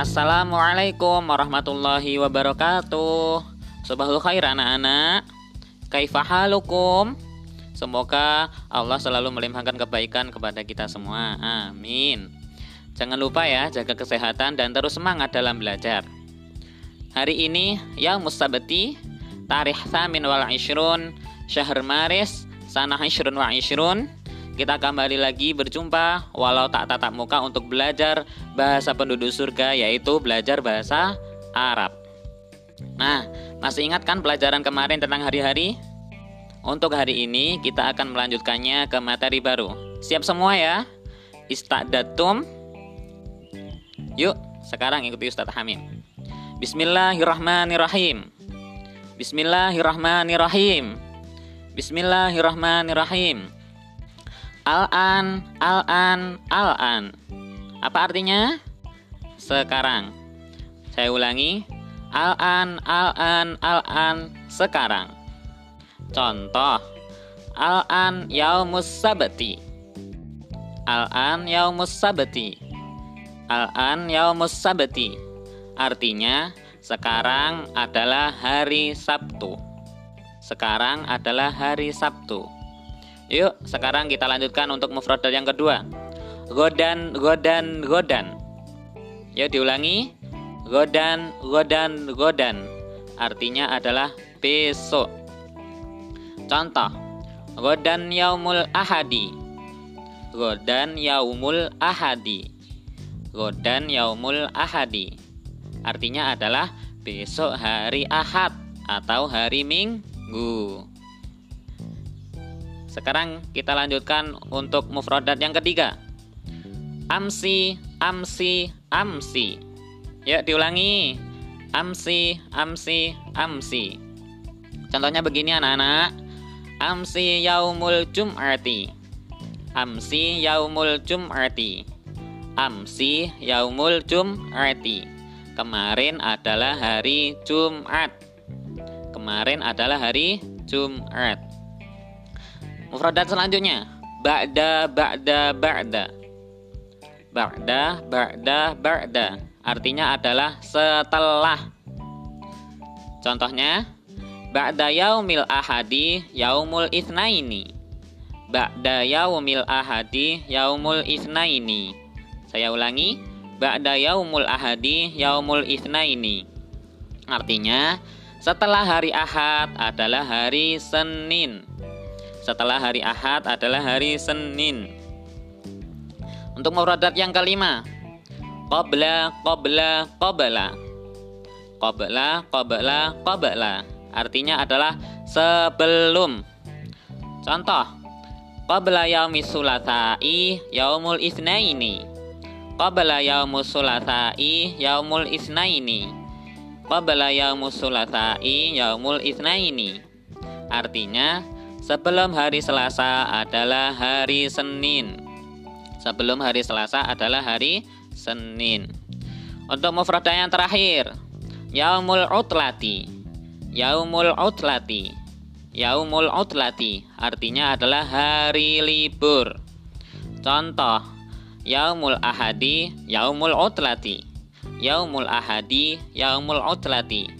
Assalamualaikum warahmatullahi wabarakatuh. Subhanallah khair anak-anak. Kaifahalukum? Semoga Allah selalu melimpahkan kebaikan kepada kita semua. Amin. Jangan lupa ya, jaga kesehatan dan terus semangat dalam belajar. Hari ini, ya Mustabati, tarikh Thamin wal Ishrun, Syahr Maris, Sanah Ishrun wa Ishrun, kita kembali lagi berjumpa walau tak tatap muka untuk belajar bahasa penduduk surga yaitu belajar bahasa Arab. Nah, masih ingat kan pelajaran kemarin tentang hari-hari? Untuk hari ini kita akan melanjutkannya ke materi baru. Siap semua ya? Istadatum. Yuk, sekarang ikuti Ustaz Hamim. Bismillahirrahmanirrahim. Bismillahirrahmanirrahim. Bismillahirrahmanirrahim. Al-an, al-an, al-an. Apa artinya? Sekarang. Saya ulangi. Al-an, al-an, al-an, sekarang. Contoh Al-an yaumus sabati Al-an yaumus sabati Al-an yaumus sabati Artinya sekarang adalah hari Sabtu Sekarang adalah hari Sabtu Yuk sekarang kita lanjutkan untuk mufradat yang kedua. Godan, godan, godan. Yuk diulangi. Godan, godan, godan. Artinya adalah besok. Contoh. Godan yaumul ahadi. Godan yaumul ahadi. Godan yaumul ahadi. Artinya adalah besok hari ahad atau hari minggu Sekarang kita lanjutkan untuk mufradat yang ketiga Amsi, amsi, amsi. Yuk diulangi. Amsi, amsi, amsi. Contohnya begini anak-anak. Amsi yaumul jum'ati. Amsi yaumul jum'ati. Amsi yaumul jum'ati. Kemarin adalah hari Jumat. Kemarin adalah hari Jumat Mufradat selanjutnya Ba'da ba'da ba'da Ba'da ba'da ba'da Artinya adalah setelah Contohnya Ba'da yaumil ahadi yaumul ithnaini. Ba'da yaumil ahadi yaumul ithnaini. Saya ulangi. Ba'da yaumul ahadi yaumul ithnaini. Artinya, setelah hari Ahad adalah hari Senin. Setelah hari Ahad adalah hari Senin. Untuk mufradat yang kelima, qabla qabla qabla. Qabla qabla qabla artinya adalah sebelum. Contoh, qabla yaumi sulatai yaumul isnaini. Qabla yaumus sulatai yaumul isnaini. Qabla yaumus sulatai yaumul isnaini. Artinya, sebelum hari Selasa adalah hari Senin. Sebelum hari Selasa adalah hari Senin. Untuk mufradah yang terakhir, yaumul utlati Yaumul Utlati Yaumul Utlati artinya adalah hari libur. Contoh Yaumul Ahadi Yaumul Utlati Yaumul Ahadi Yaumul Utlati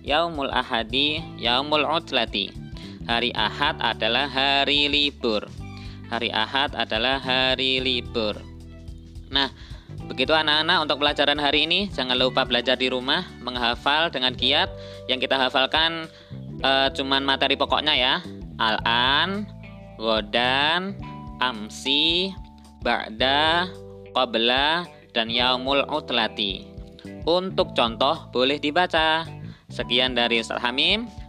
Yaumul Ahadi Yaumul Utlati Hari Ahad adalah hari libur. Hari Ahad adalah hari libur. Nah, Begitu anak-anak untuk pelajaran hari ini jangan lupa belajar di rumah menghafal dengan giat yang kita hafalkan e, cuman materi pokoknya ya al-an, godan, amsi, ba'da, qabla dan yaumul utlati. Untuk contoh boleh dibaca. Sekian dari Ustaz Hamim.